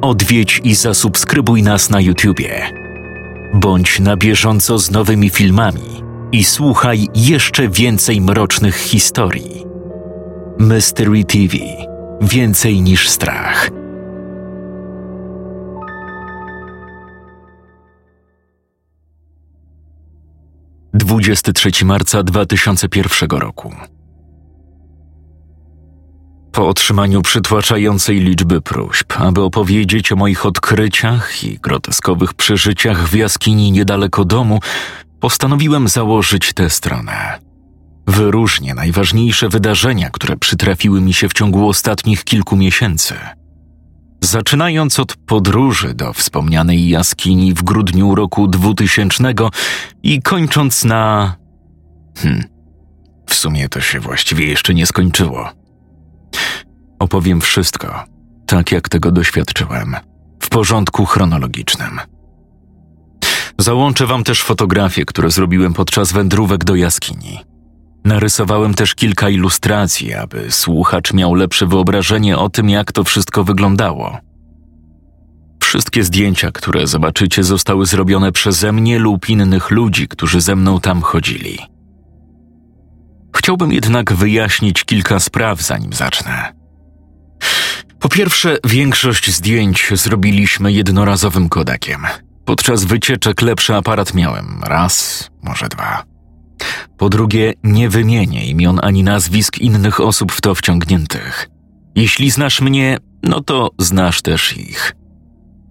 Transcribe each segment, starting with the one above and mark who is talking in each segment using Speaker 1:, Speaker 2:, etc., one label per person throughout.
Speaker 1: odwiedź i zasubskrybuj nas na YouTubie. Bądź na bieżąco z nowymi filmami i słuchaj jeszcze więcej mrocznych historii. Mystery TV Więcej niż strach. Dwudziesty trzeci marca 2001 roku. Po otrzymaniu przytłaczającej liczby próśb, aby opowiedzieć o moich odkryciach i groteskowych przeżyciach w jaskini niedaleko domu, postanowiłem założyć tę stronę. Wyróżnię najważniejsze wydarzenia, które przytrafiły mi się w ciągu ostatnich kilku miesięcy. Zaczynając od podróży do wspomnianej jaskini w grudniu roku 2000 i kończąc na. Hmm, w sumie to się właściwie jeszcze nie skończyło. Opowiem wszystko, tak jak tego doświadczyłem, w porządku chronologicznym. Załączę wam też fotografie, które zrobiłem podczas wędrówek do jaskini. Narysowałem też kilka ilustracji, aby słuchacz miał lepsze wyobrażenie o tym, jak to wszystko wyglądało. Wszystkie zdjęcia, które zobaczycie, zostały zrobione przeze mnie lub innych ludzi, którzy ze mną tam chodzili. Chciałbym jednak wyjaśnić kilka spraw, zanim zacznę. Po pierwsze, większość zdjęć zrobiliśmy jednorazowym kodakiem. Podczas wycieczek lepszy aparat miałem raz, może dwa. Po drugie, nie wymienię imion ani nazwisk innych osób w to wciągniętych. Jeśli znasz mnie, no to znasz też ich.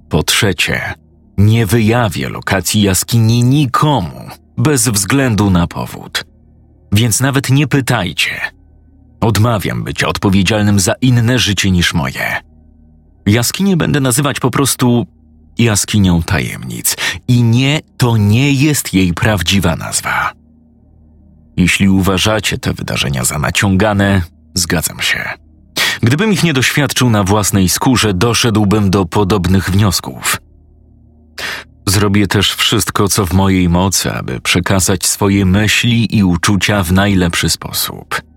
Speaker 1: Po trzecie, nie wyjawię lokacji jaskini nikomu, bez względu na powód. Więc nawet nie pytajcie. Odmawiam bycia odpowiedzialnym za inne życie niż moje. Jaskinię będę nazywać po prostu jaskinią tajemnic. I nie, to nie jest jej prawdziwa nazwa. Jeśli uważacie te wydarzenia za naciągane, zgadzam się. Gdybym ich nie doświadczył na własnej skórze, doszedłbym do podobnych wniosków. Zrobię też wszystko, co w mojej mocy, aby przekazać swoje myśli i uczucia w najlepszy sposób.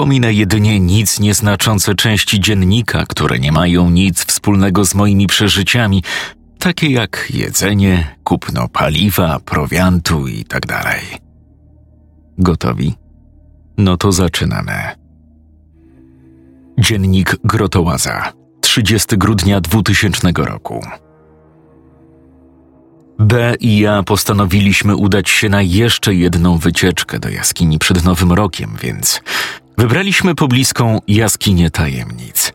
Speaker 1: Pominę jedynie nic nieznaczące części dziennika, które nie mają nic wspólnego z moimi przeżyciami, takie jak jedzenie, kupno paliwa, prowiantu itd. Tak Gotowi? No to zaczynamy. Dziennik Grotołaza, 30 grudnia 2000 roku. B i ja postanowiliśmy udać się na jeszcze jedną wycieczkę do jaskini przed Nowym Rokiem, więc wybraliśmy pobliską jaskinię tajemnic.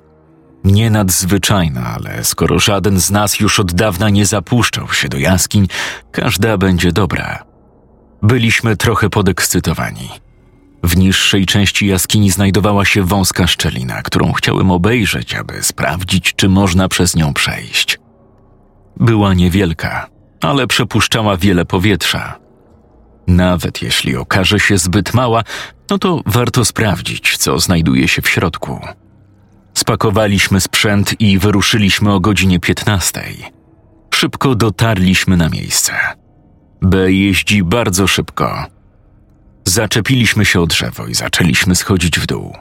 Speaker 1: Nie nadzwyczajna, ale skoro żaden z nas już od dawna nie zapuszczał się do jaskiń, każda będzie dobra. Byliśmy trochę podekscytowani. W niższej części jaskini znajdowała się wąska szczelina, którą chciałem obejrzeć, aby sprawdzić, czy można przez nią przejść. Była niewielka, ale przepuszczała wiele powietrza. Nawet jeśli okaże się zbyt mała, no to warto sprawdzić, co znajduje się w środku. Spakowaliśmy sprzęt i wyruszyliśmy o godzinie 15. Szybko dotarliśmy na miejsce. B jeździ bardzo szybko. Zaczepiliśmy się o drzewo i zaczęliśmy schodzić w dół.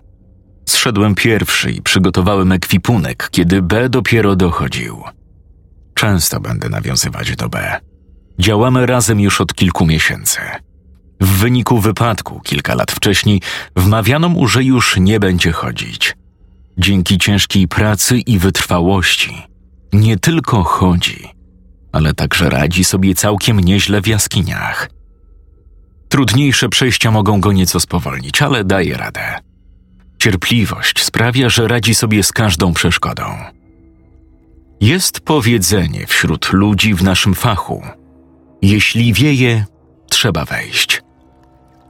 Speaker 1: Zszedłem pierwszy i przygotowałem ekwipunek, kiedy B dopiero dochodził. Często będę nawiązywać do B. Działamy razem już od kilku miesięcy. W wyniku wypadku kilka lat wcześniej wmawiano mu, że już nie będzie chodzić. Dzięki ciężkiej pracy i wytrwałości nie tylko chodzi, ale także radzi sobie całkiem nieźle w jaskiniach. Trudniejsze przejścia mogą go nieco spowolnić, ale daje radę. Cierpliwość sprawia, że radzi sobie z każdą przeszkodą. Jest powiedzenie wśród ludzi w naszym fachu: jeśli wieje, trzeba wejść.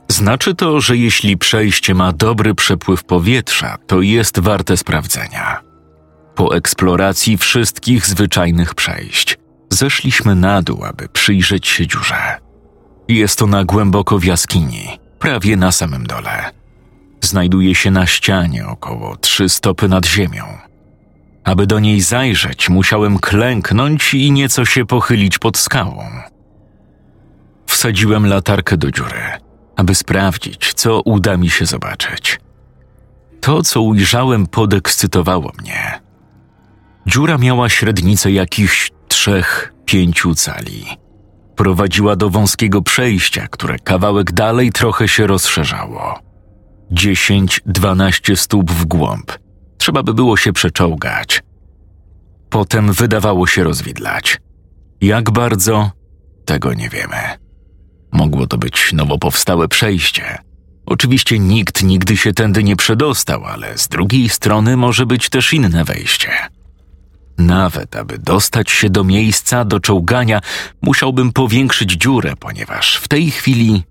Speaker 1: Znaczy to, że jeśli przejście ma dobry przepływ powietrza, to jest warte sprawdzenia. Po eksploracji wszystkich zwyczajnych przejść, zeszliśmy na dół, aby przyjrzeć się dziurze. Jest ona głęboko w jaskini, prawie na samym dole. Znajduje się na ścianie około trzy stopy nad ziemią. Aby do niej zajrzeć, musiałem klęknąć i nieco się pochylić pod skałą. Wsadziłem latarkę do dziury, aby sprawdzić, co uda mi się zobaczyć. To, co ujrzałem, podekscytowało mnie. Dziura miała średnicę jakichś trzech, pięciu cali. Prowadziła do wąskiego przejścia, które kawałek dalej trochę się rozszerzało. Dziesięć, dwanaście stóp w głąb. Trzeba by było się przeczołgać. Potem wydawało się rozwidlać. Jak bardzo, tego nie wiemy. Mogło to być nowo powstałe przejście. Oczywiście nikt nigdy się tędy nie przedostał, ale z drugiej strony może być też inne wejście. Nawet aby dostać się do miejsca do czołgania, musiałbym powiększyć dziurę, ponieważ w tej chwili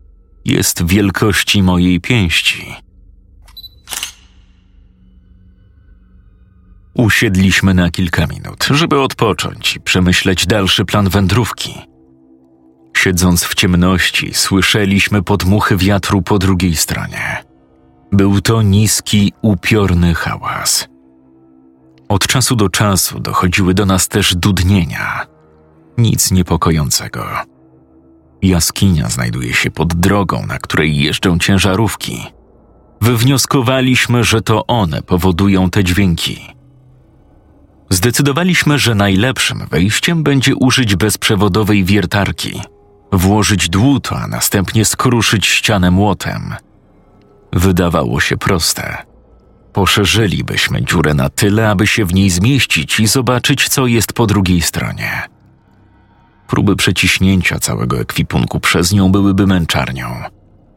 Speaker 1: jest wielkości mojej pięści. Usiedliśmy na kilka minut, żeby odpocząć i przemyśleć dalszy plan wędrówki. Siedząc w ciemności, słyszeliśmy podmuchy wiatru po drugiej stronie. Był to niski, upiorny hałas. Od czasu do czasu dochodziły do nas też dudnienia. Nic niepokojącego. Jaskinia znajduje się pod drogą, na której jeżdżą ciężarówki. Wywnioskowaliśmy, że to one powodują te dźwięki. Zdecydowaliśmy, że najlepszym wejściem będzie użyć bezprzewodowej wiertarki, włożyć dłuto, a następnie skruszyć ścianę młotem. Wydawało się proste. Poszerzylibyśmy dziurę na tyle, aby się w niej zmieścić i zobaczyć, co jest po drugiej stronie. Próby przeciśnięcia całego ekwipunku przez nią byłyby męczarnią,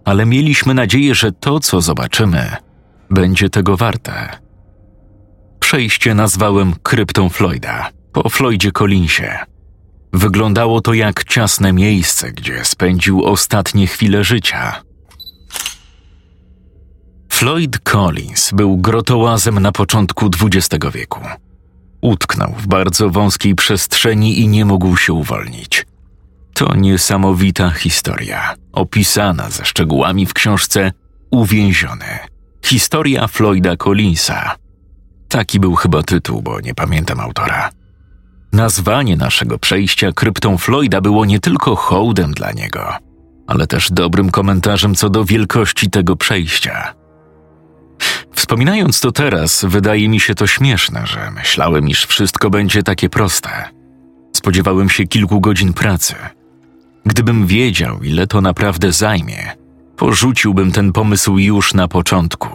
Speaker 1: ale mieliśmy nadzieję, że to, co zobaczymy, będzie tego warte. Przejście nazwałem kryptą Floyda, po Floydzie Collinsie. Wyglądało to jak ciasne miejsce, gdzie spędził ostatnie chwile życia. Floyd Collins był grotołazem na początku XX wieku. Utknął w bardzo wąskiej przestrzeni i nie mógł się uwolnić. To niesamowita historia, opisana ze szczegółami w książce Uwięziony. Historia Floyda Collinsa. Taki był chyba tytuł, bo nie pamiętam autora. Nazwanie naszego przejścia kryptą Floyda było nie tylko hołdem dla niego, ale też dobrym komentarzem co do wielkości tego przejścia. Wspominając to teraz, wydaje mi się to śmieszne, że myślałem, iż wszystko będzie takie proste. Spodziewałem się kilku godzin pracy. Gdybym wiedział, ile to naprawdę zajmie, porzuciłbym ten pomysł już na początku.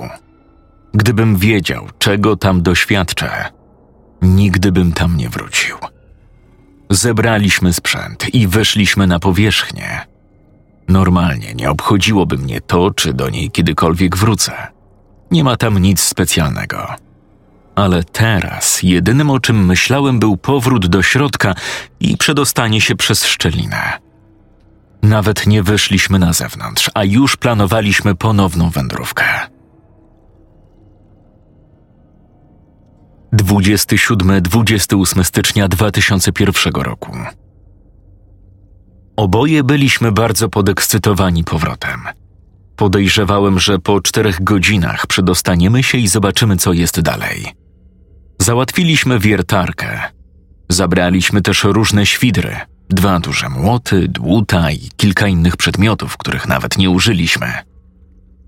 Speaker 1: Gdybym wiedział, czego tam doświadczę, nigdy bym tam nie wrócił. Zebraliśmy sprzęt i weszliśmy na powierzchnię. Normalnie nie obchodziłoby mnie to, czy do niej kiedykolwiek wrócę. Nie ma tam nic specjalnego. Ale teraz jedynym o czym myślałem był powrót do środka i przedostanie się przez szczelinę. Nawet nie wyszliśmy na zewnątrz, a już planowaliśmy ponowną wędrówkę. 27-28 stycznia 2001 roku. Oboje byliśmy bardzo podekscytowani powrotem. Podejrzewałem, że po czterech godzinach przedostaniemy się i zobaczymy, co jest dalej. Załatwiliśmy wiertarkę. Zabraliśmy też różne świdry, dwa duże młoty, dłuta i kilka innych przedmiotów, których nawet nie użyliśmy.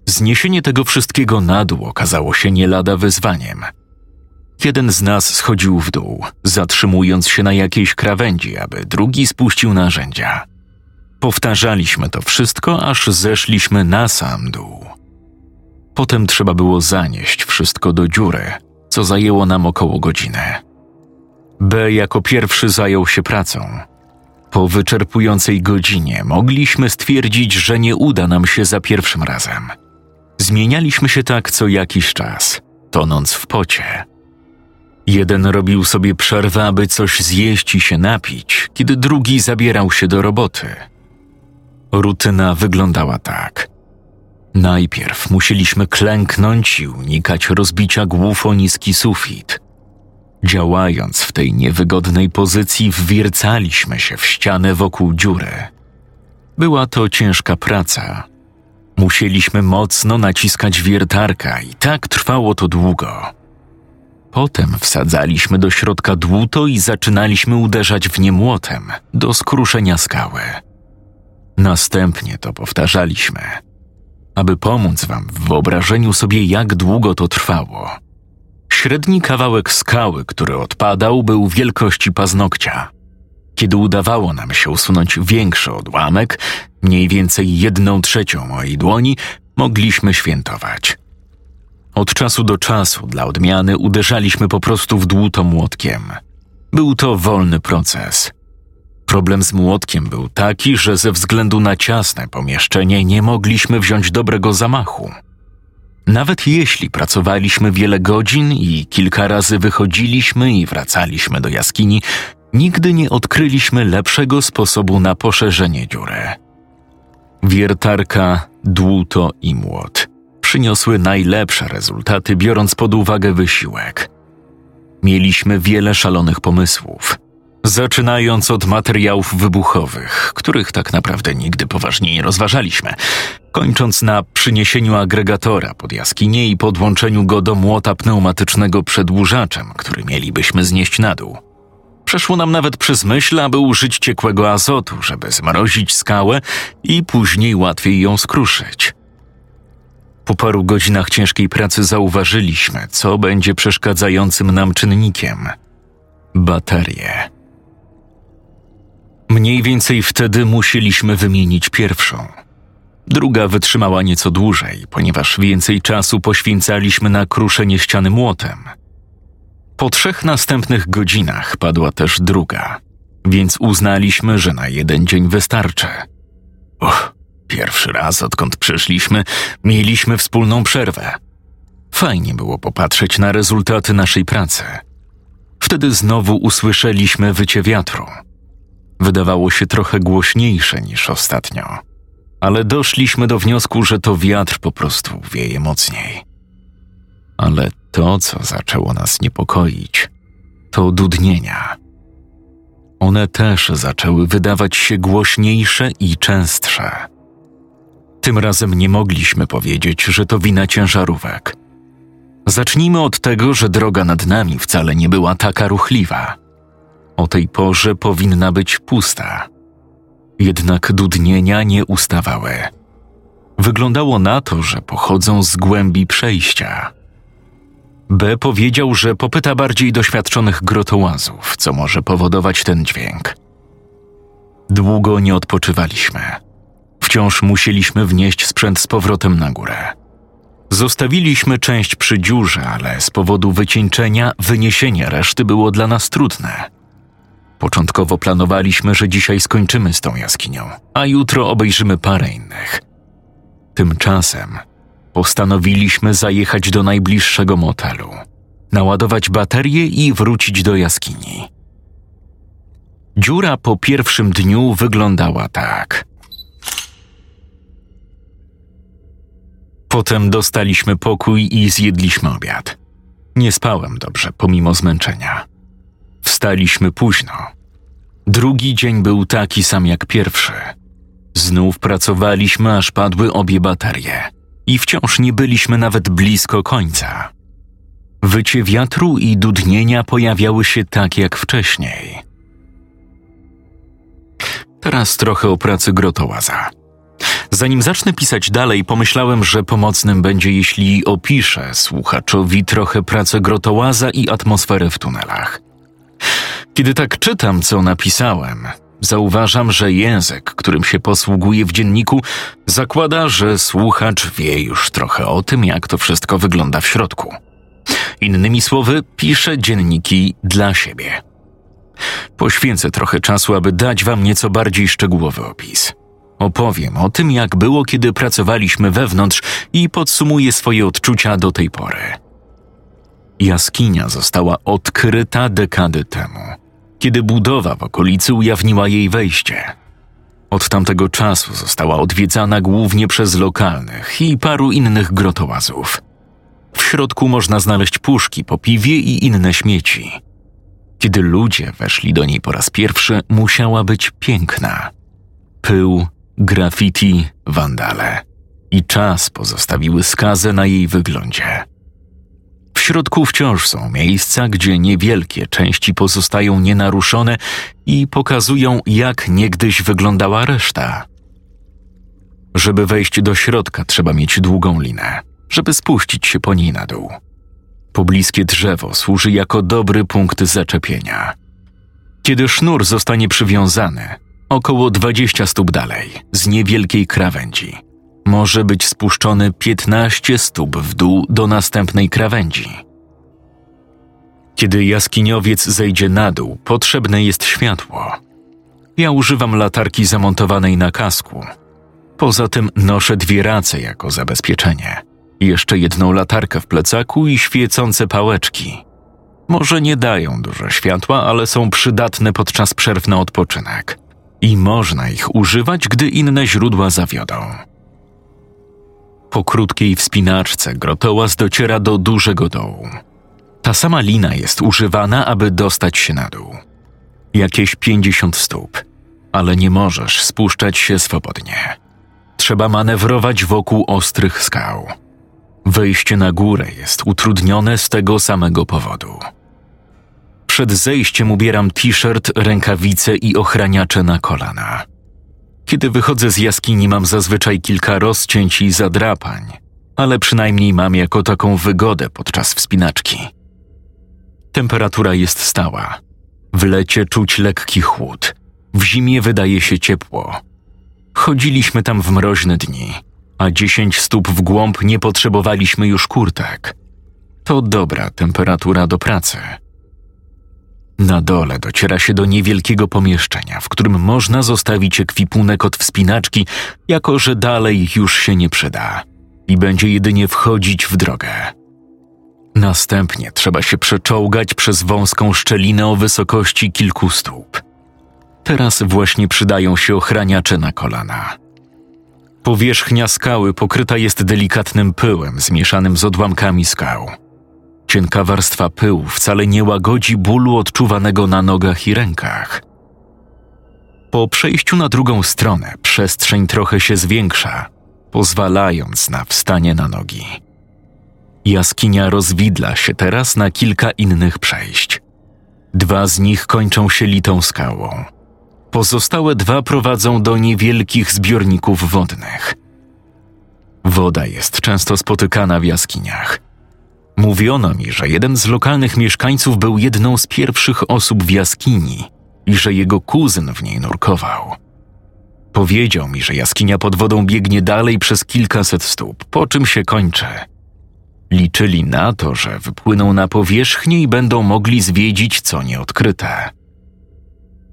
Speaker 1: Zniesienie tego wszystkiego na dół okazało się nie lada wyzwaniem – Jeden z nas schodził w dół, zatrzymując się na jakiejś krawędzi, aby drugi spuścił narzędzia. Powtarzaliśmy to wszystko, aż zeszliśmy na sam dół. Potem trzeba było zanieść wszystko do dziury, co zajęło nam około godziny. B jako pierwszy zajął się pracą. Po wyczerpującej godzinie mogliśmy stwierdzić, że nie uda nam się za pierwszym razem. Zmienialiśmy się tak co jakiś czas, tonąc w pocie. Jeden robił sobie przerwę, aby coś zjeść i się napić, kiedy drugi zabierał się do roboty. Rutyna wyglądała tak. Najpierw musieliśmy klęknąć i unikać rozbicia głów o niski sufit. Działając w tej niewygodnej pozycji, wwiercaliśmy się w ścianę wokół dziury. Była to ciężka praca. Musieliśmy mocno naciskać wiertarka i tak trwało to długo Potem wsadzaliśmy do środka dłuto i zaczynaliśmy uderzać w nie młotem do skruszenia skały. Następnie to Średni kawałek skały, który odpadał, był wielkości paznokcia. Kiedy udawało nam się usunąć większy odłamek, mniej więcej jedną trzecią mojej dłoni, mogliśmy świętować. Od czasu do czasu, dla odmiany, uderzaliśmy po prostu w dłuto młotkiem. Był to wolny proces. Problem z młotkiem był taki, że ze względu na ciasne pomieszczenie nie mogliśmy wziąć dobrego zamachu. Nawet jeśli pracowaliśmy wiele godzin i kilka razy wychodziliśmy i wracaliśmy do jaskini, nigdy nie odkryliśmy lepszego sposobu na poszerzenie dziury. Wiertarka, dłuto i młot przyniosły najlepsze rezultaty, biorąc pod uwagę wysiłek. Mieliśmy wiele szalonych pomysłów, zaczynając od materiałów wybuchowych, których tak naprawdę nigdy poważnie nie rozważaliśmy, kończąc na przyniesieniu agregatora pod jaskinię i podłączeniu go do młota pneumatycznego przedłużaczem, który mielibyśmy znieść na dół. Przeszło nam nawet przez myśl, aby użyć ciekłego azotu, żeby zmrozić skałę i później łatwiej ją skruszyć. Po paru godzinach ciężkiej pracy zauważyliśmy, co będzie przeszkadzającym nam czynnikiem baterie. Mniej więcej wtedy musieliśmy wymienić pierwszą. Druga wytrzymała nieco dłużej, ponieważ więcej czasu poświęcaliśmy na kruszenie ściany młotem. Po trzech następnych godzinach padła też druga, więc uznaliśmy, że na jeden dzień wystarczy. Uch, pierwszy raz odkąd przyszliśmy, mieliśmy wspólną przerwę. Fajnie było popatrzeć na rezultaty naszej pracy. Wtedy znowu usłyszeliśmy wycie wiatru. Wydawało się trochę głośniejsze niż ostatnio, ale doszliśmy do wniosku, że to wiatr po prostu wieje mocniej. Ale to, co zaczęło nas niepokoić, to dudnienia. One też zaczęły wydawać się głośniejsze i częstsze. Tym razem nie mogliśmy powiedzieć, że to wina ciężarówek. Zacznijmy od tego, że droga nad nami wcale nie była taka ruchliwa. O tej porze powinna być pusta. Jednak dudnienia nie ustawały. Wyglądało na to, że pochodzą z głębi przejścia. B powiedział, że popyta bardziej doświadczonych grotołazów, co może powodować ten dźwięk. Długo nie odpoczywaliśmy. Wciąż musieliśmy wnieść sprzęt z powrotem na górę. Zostawiliśmy część przy dziurze, ale z powodu wycieńczenia wyniesienie reszty było dla nas trudne. Początkowo planowaliśmy, że dzisiaj skończymy z tą jaskinią, a jutro obejrzymy parę innych. Tymczasem postanowiliśmy zajechać do najbliższego motelu, naładować baterię i wrócić do jaskini. Dziura po pierwszym dniu wyglądała tak. Potem dostaliśmy pokój i zjedliśmy obiad. Nie spałem dobrze, pomimo zmęczenia. Wstaliśmy późno. Drugi dzień był taki sam jak pierwszy. Znów pracowaliśmy, aż padły obie baterie i wciąż nie byliśmy nawet blisko końca. Wycie wiatru i dudnienia pojawiały się tak jak wcześniej. Teraz trochę o pracy grotołaza. Zanim zacznę pisać dalej, pomyślałem, że pomocnym będzie, jeśli opiszę słuchaczowi trochę pracę grotołaza i atmosferę w tunelach. Kiedy tak czytam, co napisałem, zauważam, że język, którym się posługuje w dzienniku, zakłada, że słuchacz wie już trochę o tym, jak to wszystko wygląda w środku. Innymi słowy, piszę dzienniki dla siebie. Poświęcę trochę czasu, aby dać Wam nieco bardziej szczegółowy opis. Opowiem o tym, jak było, kiedy pracowaliśmy wewnątrz i podsumuję swoje odczucia do tej pory. Jaskinia została odkryta dekady temu, kiedy budowa w okolicy ujawniła jej wejście. Od tamtego czasu została odwiedzana głównie przez lokalnych i paru innych grotołazów. W środku można znaleźć puszki po piwie i inne śmieci. Kiedy ludzie weszli do niej po raz pierwszy, musiała być piękna. Pył, graffiti, wandale i czas pozostawiły skazę na jej wyglądzie. W środku wciąż są miejsca, gdzie niewielkie części pozostają nienaruszone i pokazują, jak niegdyś wyglądała reszta. Żeby wejść do środka, trzeba mieć długą linę, żeby spuścić się po niej na dół. Pobliskie drzewo służy jako dobry punkt zaczepienia. Kiedy sznur zostanie przywiązany, około 20 stóp dalej, z niewielkiej krawędzi, może być spuszczony 15 stóp w dół do następnej krawędzi. Kiedy jaskiniowiec zejdzie na dół, potrzebne jest światło. Ja używam latarki zamontowanej na kasku. Poza tym noszę dwie race jako zabezpieczenie. Jeszcze jedną latarkę w plecaku i świecące pałeczki. Może nie dają dużo światła, ale są przydatne podczas przerw na odpoczynek. I można ich używać, gdy inne źródła zawiodą. Po krótkiej wspinaczce grotołaz dociera do dużego dołu. Ta sama lina jest używana, aby dostać się na dół. Jakieś 50 stóp, ale nie możesz spuszczać się swobodnie. Trzeba manewrować wokół ostrych skał. Wejście na górę jest utrudnione z tego samego powodu. Przed zejściem ubieram t-shirt, rękawice i ochraniacze na kolana. Kiedy wychodzę z jaskini, mam zazwyczaj kilka rozcięć i zadrapań, ale przynajmniej mam jako taką wygodę podczas wspinaczki. Temperatura jest stała. W lecie czuć lekki chłód, w zimie wydaje się ciepło. Chodziliśmy tam w mroźne dni, a 10 stóp w głąb nie potrzebowaliśmy już kurtek. To dobra temperatura do pracy. Na dole dociera się do niewielkiego pomieszczenia, w którym można zostawić ekwipunek od wspinaczki, jako że dalej już się nie przyda i będzie jedynie wchodzić w drogę. Następnie trzeba się przeczołgać przez wąską szczelinę o wysokości kilku stóp. Teraz właśnie przydają się ochraniacze na kolana. Powierzchnia skały pokryta jest delikatnym pyłem zmieszanym z odłamkami skał. Cienka warstwa pyłu wcale nie łagodzi bólu odczuwanego na nogach i rękach. Po przejściu na drugą stronę przestrzeń trochę się zwiększa, pozwalając na wstanie na nogi. Jaskinia rozwidla się teraz na kilka innych przejść. Dwa z nich kończą się litą skałą. Pozostałe dwa prowadzą do niewielkich zbiorników wodnych. Woda jest często spotykana w jaskiniach. Mówiono mi, że jeden z lokalnych mieszkańców był jedną z pierwszych osób w jaskini i że jego kuzyn w niej nurkował. Powiedział mi, że jaskinia pod wodą biegnie dalej przez kilkaset stóp, po czym się kończy. Liczyli na to, że wypłyną na powierzchnię i będą mogli zwiedzić co nieodkryte.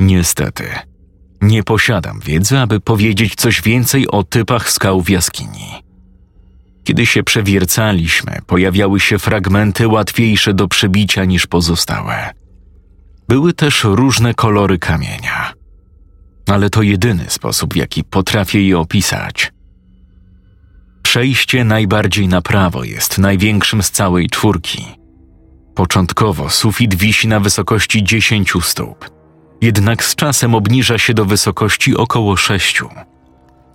Speaker 1: Niestety, nie posiadam wiedzy, aby powiedzieć coś więcej o typach skał w jaskini. Kiedy się przewiercaliśmy, pojawiały się fragmenty łatwiejsze do przebicia niż pozostałe. Były też różne kolory kamienia. Ale to jedyny sposób, w jaki potrafię je opisać. Przejście najbardziej na prawo jest największym z całej czwórki. Początkowo sufit wisi na wysokości 10 stóp, jednak z czasem obniża się do wysokości około 6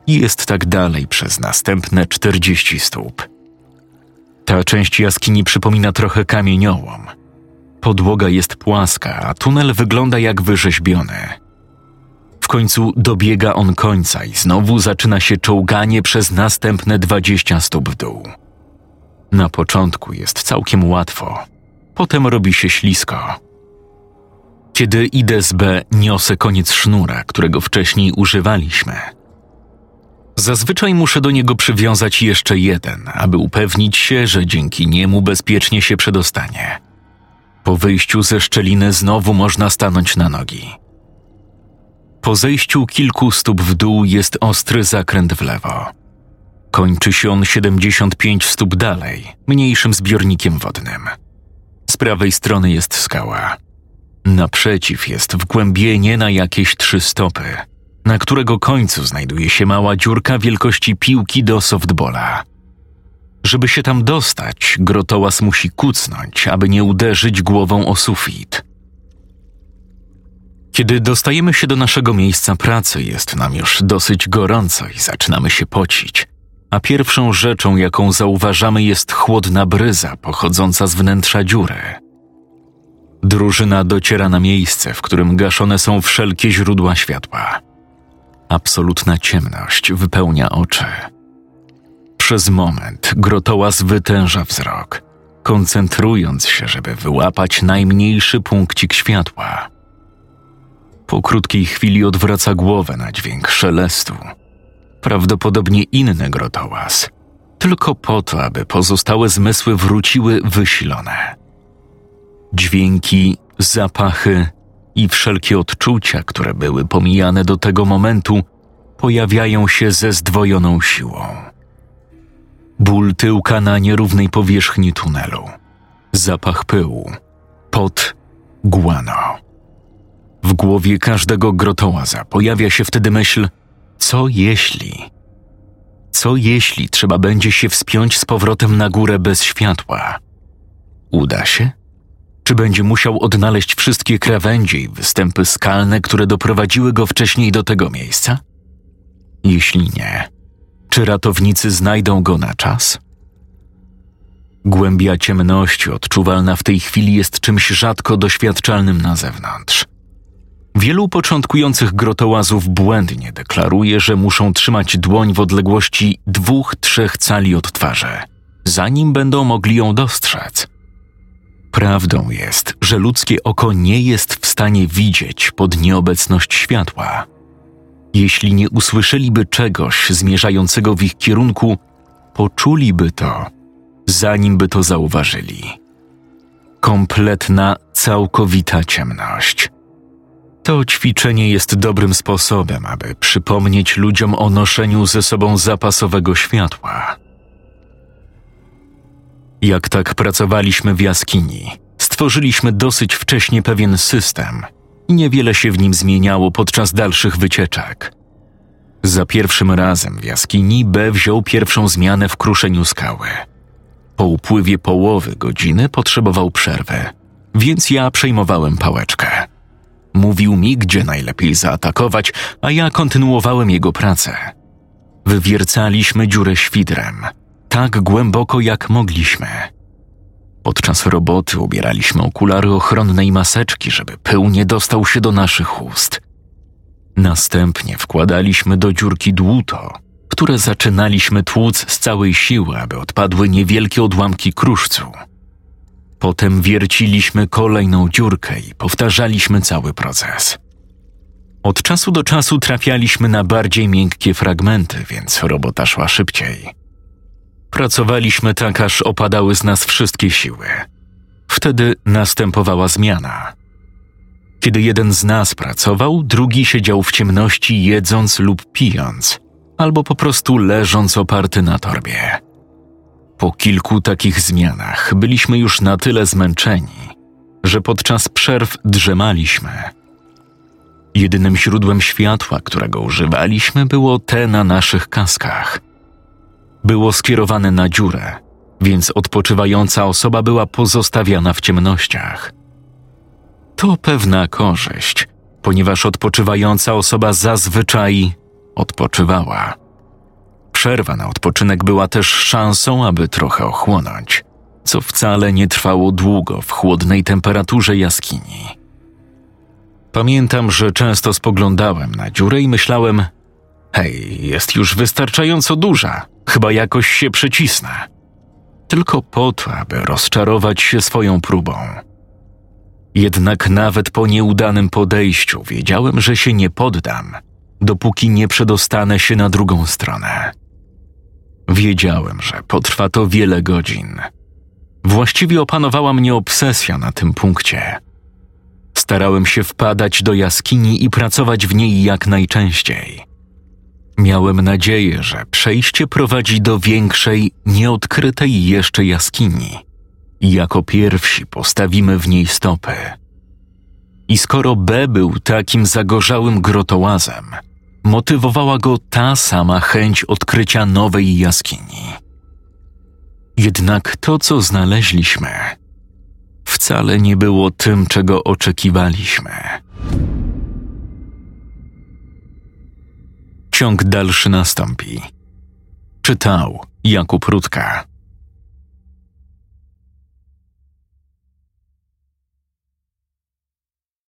Speaker 1: i jest tak dalej przez następne 40 stóp. Ta część jaskini przypomina trochę kamieniołom. Podłoga jest płaska, a tunel wygląda jak wyrzeźbiony. W końcu dobiega on końca i znowu zaczyna się czołganie przez następne 20 stóp w dół. Na początku jest całkiem łatwo, potem robi się ślisko. Kiedy idę z B, niosę koniec sznura, którego wcześniej używaliśmy – Zazwyczaj muszę do niego przywiązać jeszcze jeden, aby upewnić się, że dzięki niemu bezpiecznie się przedostanie. Po wyjściu ze szczeliny znowu można stanąć na nogi. Po zejściu kilku stóp w dół jest ostry zakręt w lewo. Kończy się on 75 stóp dalej, mniejszym zbiornikiem wodnym. Z prawej strony jest skała. Naprzeciw jest wgłębienie na jakieś trzy stopy – na którego końcu znajduje się mała dziurka wielkości piłki do softbola. Żeby się tam dostać, grotołas musi kucnąć, aby nie uderzyć głową o sufit. Kiedy dostajemy się do naszego miejsca pracy, jest nam już dosyć gorąco i zaczynamy się pocić. A pierwszą rzeczą, jaką zauważamy, jest chłodna bryza pochodząca z wnętrza dziury. Drużyna dociera na miejsce, w którym gaszone są wszelkie źródła światła. Absolutna ciemność wypełnia oczy. Przez moment grotołaz wytęża wzrok. koncentrując się, żeby wyłapać najmniejszy punkcik światła. Po krótkiej chwili odwraca głowę na dźwięk szelestu. Prawdopodobnie inny grotołaz, tylko po to, aby pozostałe zmysły wróciły wysilone. Dźwięki, zapachy i wszelkie odczucia, które były pomijane do tego momentu, pojawiają się ze zdwojoną siłą. Ból tyłka na nierównej powierzchni tunelu, zapach pyłu, pot, guano. W głowie każdego grotołaza pojawia się wtedy myśl: co jeśli? Co jeśli trzeba będzie się wspiąć z powrotem na górę bez światła? Uda się? Czy będzie musiał odnaleźć wszystkie krawędzie i występy skalne, które doprowadziły go wcześniej do tego miejsca? Jeśli nie, czy ratownicy znajdą go na czas? Głębia ciemności odczuwalna w tej chwili jest czymś rzadko doświadczalnym na zewnątrz. Wielu początkujących grotołazów błędnie deklaruje, że muszą trzymać dłoń w odległości dwóch, trzech cali od twarzy, zanim będą mogli ją dostrzec. Prawdą jest, że ludzkie oko nie jest w stanie widzieć pod nieobecność światła. Jeśli nie usłyszeliby czegoś zmierzającego w ich kierunku, poczuliby to, zanim by to zauważyli. Kompletna, całkowita ciemność. To ćwiczenie jest dobrym sposobem, aby przypomnieć ludziom o noszeniu ze sobą zapasowego światła. Jak tak pracowaliśmy w jaskini, stworzyliśmy dosyć wcześnie pewien system i niewiele się w nim zmieniało podczas dalszych wycieczek. Za pierwszym razem w jaskini B wziął pierwszą zmianę w kruszeniu skały. Po upływie połowy godziny potrzebował przerwy, więc ja przejmowałem pałeczkę. Mówił mi, gdzie najlepiej zaatakować, a ja kontynuowałem jego pracę. Wywiercaliśmy dziurę świdrem, tak głęboko jak mogliśmy. Podczas roboty ubieraliśmy okulary ochronne i maseczki, żeby pył nie dostał się do naszych ust. Następnie wkładaliśmy do dziurki dłuto, które zaczynaliśmy tłuc z całej siły, aby odpadły niewielkie odłamki kruszcu. Potem wierciliśmy kolejną dziurkę i powtarzaliśmy cały proces. Od czasu do czasu trafialiśmy na bardziej miękkie fragmenty, więc robota szła szybciej. Pracowaliśmy tak, aż opadały z nas wszystkie siły. Wtedy następowała zmiana. Kiedy jeden z nas pracował, drugi siedział w ciemności, jedząc lub pijąc, albo po prostu leżąc oparty na torbie. Po kilku takich zmianach byliśmy już na tyle zmęczeni, że podczas przerw drzemaliśmy. Jedynym źródłem światła, którego używaliśmy, było te na naszych kaskach. Było skierowane na dziurę, więc odpoczywająca osoba była pozostawiana w ciemnościach. To pewna korzyść, ponieważ odpoczywająca osoba zazwyczaj odpoczywała. Przerwa na odpoczynek była też szansą, aby trochę ochłonąć, co wcale nie trwało długo w chłodnej temperaturze jaskini. Pamiętam, że często spoglądałem na dziurę i myślałem: Hej, jest już wystarczająco duża, chyba jakoś się przycisnę. Tylko po to, aby rozczarować się swoją próbą. Jednak nawet po nieudanym podejściu wiedziałem, że się nie poddam, dopóki nie przedostanę się na drugą stronę. Wiedziałem, że potrwa to wiele godzin. Właściwie opanowała mnie obsesja na tym punkcie. Starałem się wpadać do jaskini i pracować w niej jak najczęściej. Miałem nadzieję, że przejście prowadzi do większej, nieodkrytej jeszcze jaskini jako pierwsi postawimy w niej stopy. I skoro B był takim zagorzałym grotołazem, motywowała go ta sama chęć odkrycia nowej jaskini. Jednak to, co znaleźliśmy, wcale nie było tym, czego oczekiwaliśmy. Ciąg dalszy nastąpi. Czytał Jakub Rutka.